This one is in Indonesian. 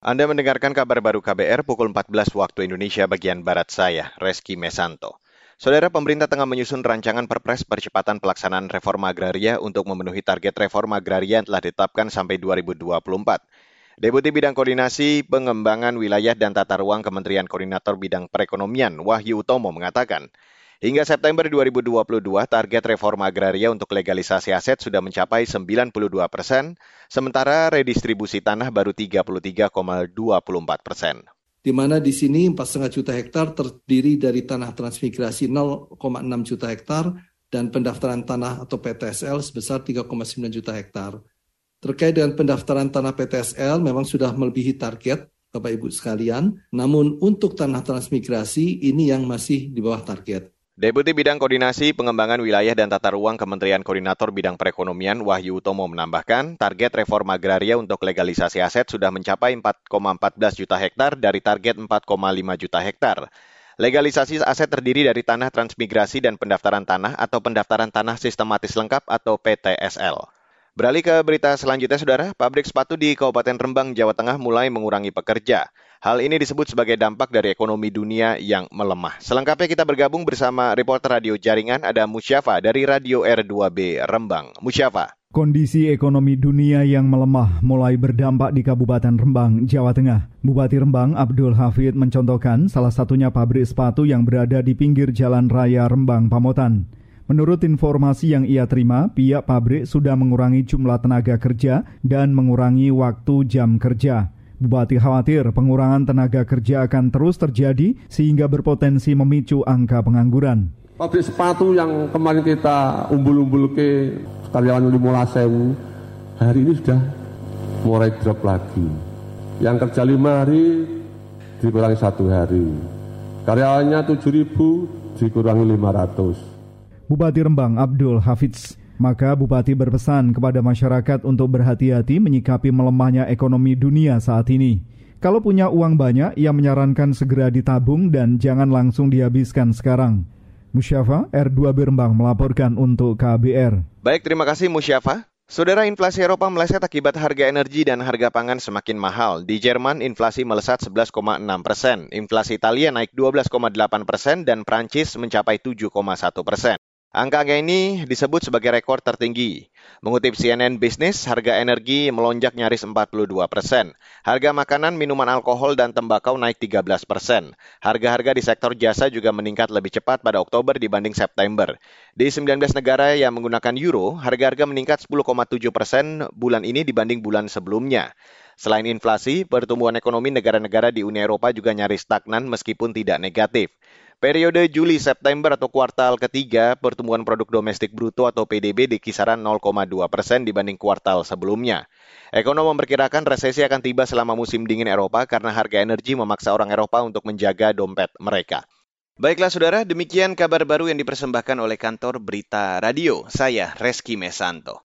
Anda mendengarkan kabar baru KBR pukul 14 waktu Indonesia bagian Barat saya, Reski Mesanto. Saudara pemerintah tengah menyusun rancangan perpres percepatan pelaksanaan reforma agraria untuk memenuhi target reforma agraria yang telah ditetapkan sampai 2024. Deputi Bidang Koordinasi Pengembangan Wilayah dan Tata Ruang Kementerian Koordinator Bidang Perekonomian Wahyu Utomo mengatakan, Hingga September 2022, target reforma agraria untuk legalisasi aset sudah mencapai 92 persen, sementara redistribusi tanah baru 33,24 persen. Di mana di sini 4,5 juta hektar terdiri dari tanah transmigrasi 0,6 juta hektar dan pendaftaran tanah atau PTSL sebesar 3,9 juta hektar. Terkait dengan pendaftaran tanah PTSL memang sudah melebihi target Bapak Ibu sekalian, namun untuk tanah transmigrasi ini yang masih di bawah target. Deputi Bidang Koordinasi Pengembangan Wilayah dan Tata Ruang Kementerian Koordinator Bidang Perekonomian Wahyu Utomo menambahkan, target reforma agraria untuk legalisasi aset sudah mencapai 4,14 juta hektar dari target 4,5 juta hektar. Legalisasi aset terdiri dari tanah transmigrasi dan pendaftaran tanah atau pendaftaran tanah sistematis lengkap atau PTSL. Beralih ke berita selanjutnya, Saudara. Pabrik sepatu di Kabupaten Rembang, Jawa Tengah mulai mengurangi pekerja. Hal ini disebut sebagai dampak dari ekonomi dunia yang melemah. Selengkapnya kita bergabung bersama reporter radio jaringan ada Musyafa dari Radio R2B Rembang. Musyafa. Kondisi ekonomi dunia yang melemah mulai berdampak di Kabupaten Rembang, Jawa Tengah. Bupati Rembang Abdul Hafid mencontohkan salah satunya pabrik sepatu yang berada di pinggir Jalan Raya Rembang Pamotan. Menurut informasi yang ia terima, pihak pabrik sudah mengurangi jumlah tenaga kerja dan mengurangi waktu jam kerja. Bupati khawatir pengurangan tenaga kerja akan terus terjadi sehingga berpotensi memicu angka pengangguran. Pabrik sepatu yang kemarin kita umbul-umbul ke karyawan lima sewu, hari ini sudah mulai drop lagi. Yang kerja lima hari dikurangi satu hari. Karyawannya tujuh ribu dikurangi lima ratus. Bupati Rembang Abdul Hafiz maka Bupati berpesan kepada masyarakat untuk berhati-hati menyikapi melemahnya ekonomi dunia saat ini. Kalau punya uang banyak, ia menyarankan segera ditabung dan jangan langsung dihabiskan sekarang. Musyafa, R2 Berembang melaporkan untuk KBR. Baik, terima kasih Musyafa. Saudara inflasi Eropa meleset akibat harga energi dan harga pangan semakin mahal. Di Jerman, inflasi melesat 11,6 persen, inflasi Italia naik 12,8 persen, dan Prancis mencapai 7,1 persen. Angka-angka ini disebut sebagai rekor tertinggi. Mengutip CNN Business, harga energi melonjak nyaris 42 persen. Harga makanan, minuman alkohol, dan tembakau naik 13 persen. Harga-harga di sektor jasa juga meningkat lebih cepat pada Oktober dibanding September. Di 19 negara yang menggunakan euro, harga-harga meningkat 10,7 persen bulan ini dibanding bulan sebelumnya. Selain inflasi, pertumbuhan ekonomi negara-negara di Uni Eropa juga nyaris stagnan meskipun tidak negatif. Periode Juli-September atau kuartal ketiga, pertumbuhan produk domestik bruto atau PDB di kisaran 0,2 persen dibanding kuartal sebelumnya. Ekonom memperkirakan resesi akan tiba selama musim dingin Eropa karena harga energi memaksa orang Eropa untuk menjaga dompet mereka. Baiklah saudara, demikian kabar baru yang dipersembahkan oleh kantor Berita Radio. Saya Reski Mesanto.